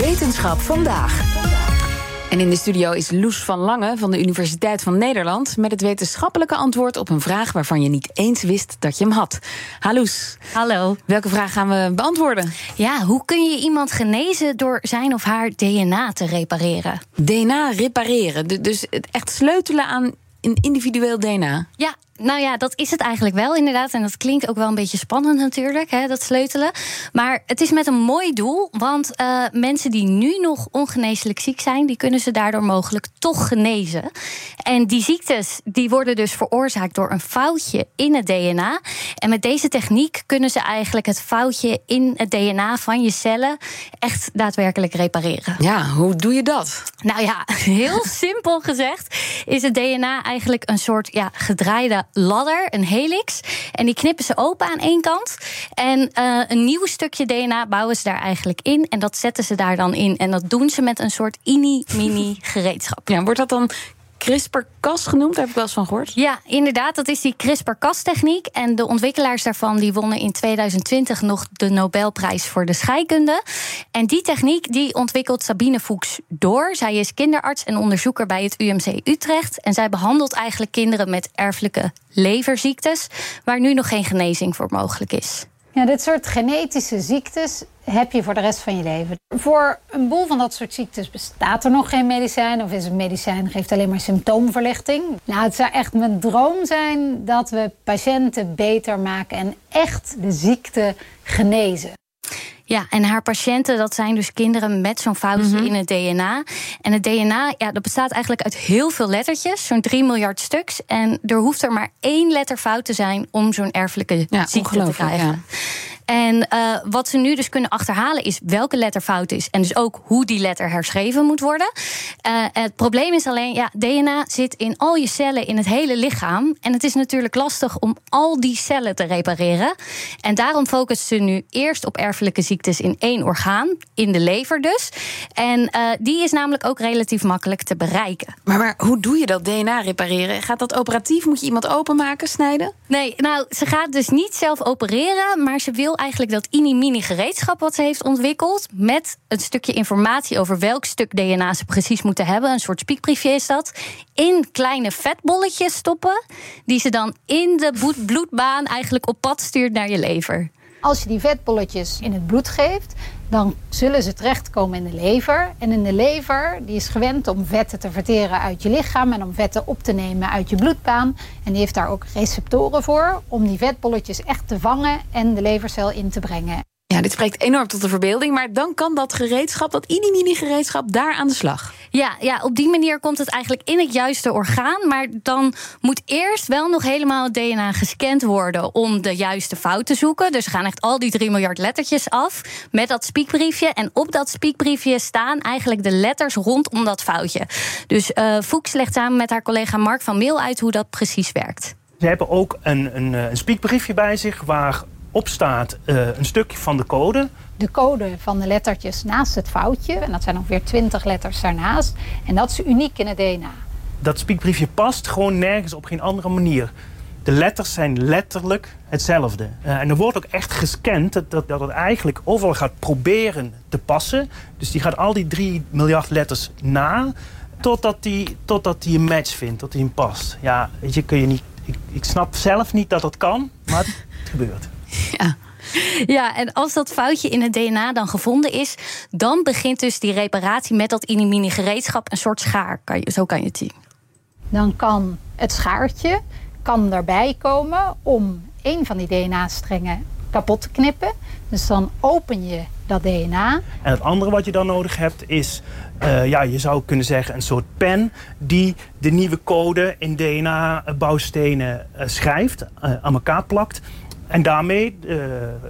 Wetenschap vandaag. En in de studio is Loes van Lange van de Universiteit van Nederland met het wetenschappelijke antwoord op een vraag waarvan je niet eens wist dat je hem had. Hallo. Hallo. Welke vraag gaan we beantwoorden? Ja, hoe kun je iemand genezen door zijn of haar DNA te repareren? DNA repareren, dus echt sleutelen aan een individueel DNA. Ja, nou ja, dat is het eigenlijk wel inderdaad. En dat klinkt ook wel een beetje spannend natuurlijk, hè, dat sleutelen. Maar het is met een mooi doel. Want uh, mensen die nu nog ongeneeslijk ziek zijn... die kunnen ze daardoor mogelijk toch genezen. En die ziektes die worden dus veroorzaakt door een foutje in het DNA. En met deze techniek kunnen ze eigenlijk het foutje in het DNA van je cellen... echt daadwerkelijk repareren. Ja, hoe doe je dat? Nou ja, heel simpel gezegd is het DNA eigenlijk een soort ja, gedraaide ladder, een helix. En die knippen ze open aan één kant. En uh, een nieuw stukje DNA bouwen ze daar eigenlijk in. En dat zetten ze daar dan in. En dat doen ze met een soort ini-mini gereedschap. Ja, wordt dat dan CRISPR-Cas genoemd, daar heb ik wel eens van gehoord. Ja, inderdaad, dat is die CRISPR-Cas-techniek. En de ontwikkelaars daarvan die wonnen in 2020 nog de Nobelprijs voor de scheikunde. En die techniek die ontwikkelt Sabine Fuchs door. Zij is kinderarts en onderzoeker bij het UMC Utrecht. En zij behandelt eigenlijk kinderen met erfelijke leverziektes, waar nu nog geen genezing voor mogelijk is. Ja, dit soort genetische ziektes heb je voor de rest van je leven. Voor een boel van dat soort ziektes bestaat er nog geen medicijn. Of is een medicijn geeft alleen maar symptoomverlichting. Nou, het zou echt mijn droom zijn dat we patiënten beter maken en echt de ziekte genezen. Ja, en haar patiënten, dat zijn dus kinderen met zo'n foutje mhm. in het DNA. En het DNA, ja, dat bestaat eigenlijk uit heel veel lettertjes, zo'n 3 miljard stuks. En er hoeft er maar één letter fout te zijn om zo'n erfelijke ziekte te krijgen. Ja. En uh, wat ze nu dus kunnen achterhalen is welke letter fout is. En dus ook hoe die letter herschreven moet worden. Uh, het probleem is alleen, ja, DNA zit in al je cellen in het hele lichaam. En het is natuurlijk lastig om al die cellen te repareren. En daarom focussen ze nu eerst op erfelijke ziektes in één orgaan, in de lever dus. En uh, die is namelijk ook relatief makkelijk te bereiken. Maar, maar hoe doe je dat DNA repareren? Gaat dat operatief? Moet je iemand openmaken, snijden? Nee, nou, ze gaat dus niet zelf opereren, maar ze wil eigenlijk dat ini-mini gereedschap wat ze heeft ontwikkeld. met een stukje informatie over welk stuk DNA ze precies moeten hebben. Een soort spiekbriefje is dat. In kleine vetbolletjes stoppen. Die ze dan in de bloedbaan eigenlijk op pad stuurt naar je lever. Als je die vetbolletjes in het bloed geeft, dan zullen ze terechtkomen in de lever. En in de lever, die is gewend om vetten te verteren uit je lichaam en om vetten op te nemen uit je bloedbaan. En die heeft daar ook receptoren voor om die vetbolletjes echt te vangen en de levercel in te brengen. Ja, dit spreekt enorm tot de verbeelding, maar dan kan dat gereedschap, dat mini-mini-gereedschap, daar aan de slag. Ja, ja, op die manier komt het eigenlijk in het juiste orgaan. Maar dan moet eerst wel nog helemaal het DNA gescand worden om de juiste fout te zoeken. Dus gaan echt al die 3 miljard lettertjes af met dat spiekbriefje. En op dat spiekbriefje staan eigenlijk de letters rondom dat foutje. Dus uh, Fuchs legt samen met haar collega Mark van Meel uit hoe dat precies werkt. Ze hebben ook een, een, een spiekbriefje bij zich waar op staat uh, een stukje van de code. De code van de lettertjes naast het foutje. En dat zijn ongeveer 20 letters daarnaast. En dat is uniek in het DNA. Dat spiekbriefje past gewoon nergens op geen andere manier. De letters zijn letterlijk hetzelfde. Uh, en er wordt ook echt gescand dat, dat, dat het eigenlijk overal gaat proberen te passen. Dus die gaat al die 3 miljard letters na. Totdat die, totdat die een match vindt, tot die een past. Ja, weet je, kun je niet. Ik, ik snap zelf niet dat dat kan, maar het gebeurt. Ja. Ja, en als dat foutje in het DNA dan gevonden is, dan begint dus die reparatie met dat inimini gereedschap, een soort schaar. Kan je, zo kan je het zien. Dan kan het schaartje kan erbij komen om een van die DNA-strengen kapot te knippen. Dus dan open je dat DNA. En het andere wat je dan nodig hebt is, uh, ja, je zou kunnen zeggen, een soort pen die de nieuwe code in DNA-bouwstenen uh, schrijft, uh, aan elkaar plakt. En daarmee het uh,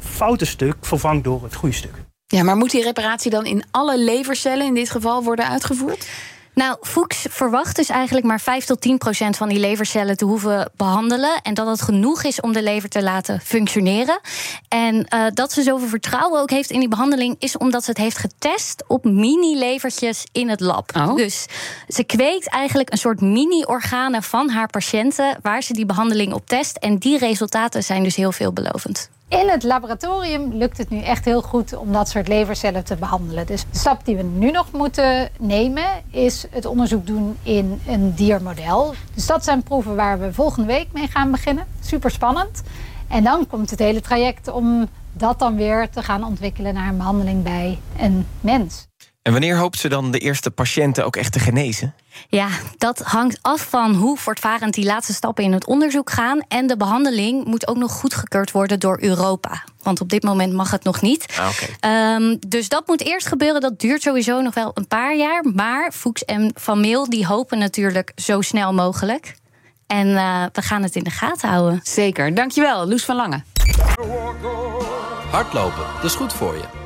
foute stuk vervangt door het goede stuk. Ja, maar moet die reparatie dan in alle levercellen in dit geval worden uitgevoerd? Nou, Fuchs verwacht dus eigenlijk maar 5 tot 10 procent van die levercellen te hoeven behandelen. En dat het genoeg is om de lever te laten functioneren. En uh, dat ze zoveel vertrouwen ook heeft in die behandeling, is omdat ze het heeft getest op mini-levertjes in het lab. Oh. Dus ze kweekt eigenlijk een soort mini-organen van haar patiënten waar ze die behandeling op test. En die resultaten zijn dus heel veelbelovend. In het laboratorium lukt het nu echt heel goed om dat soort levercellen te behandelen. Dus de stap die we nu nog moeten nemen is het onderzoek doen in een diermodel. Dus dat zijn proeven waar we volgende week mee gaan beginnen. Super spannend. En dan komt het hele traject om dat dan weer te gaan ontwikkelen naar een behandeling bij een mens. En wanneer hoopt ze dan de eerste patiënten ook echt te genezen? Ja, dat hangt af van hoe voortvarend die laatste stappen in het onderzoek gaan. En de behandeling moet ook nog goedgekeurd worden door Europa. Want op dit moment mag het nog niet. Ah, okay. um, dus dat moet eerst gebeuren. Dat duurt sowieso nog wel een paar jaar. Maar Fuchs en Van Meel die hopen natuurlijk zo snel mogelijk. En uh, we gaan het in de gaten houden. Zeker. Dankjewel, Loes van Lange. Hardlopen, dat is goed voor je.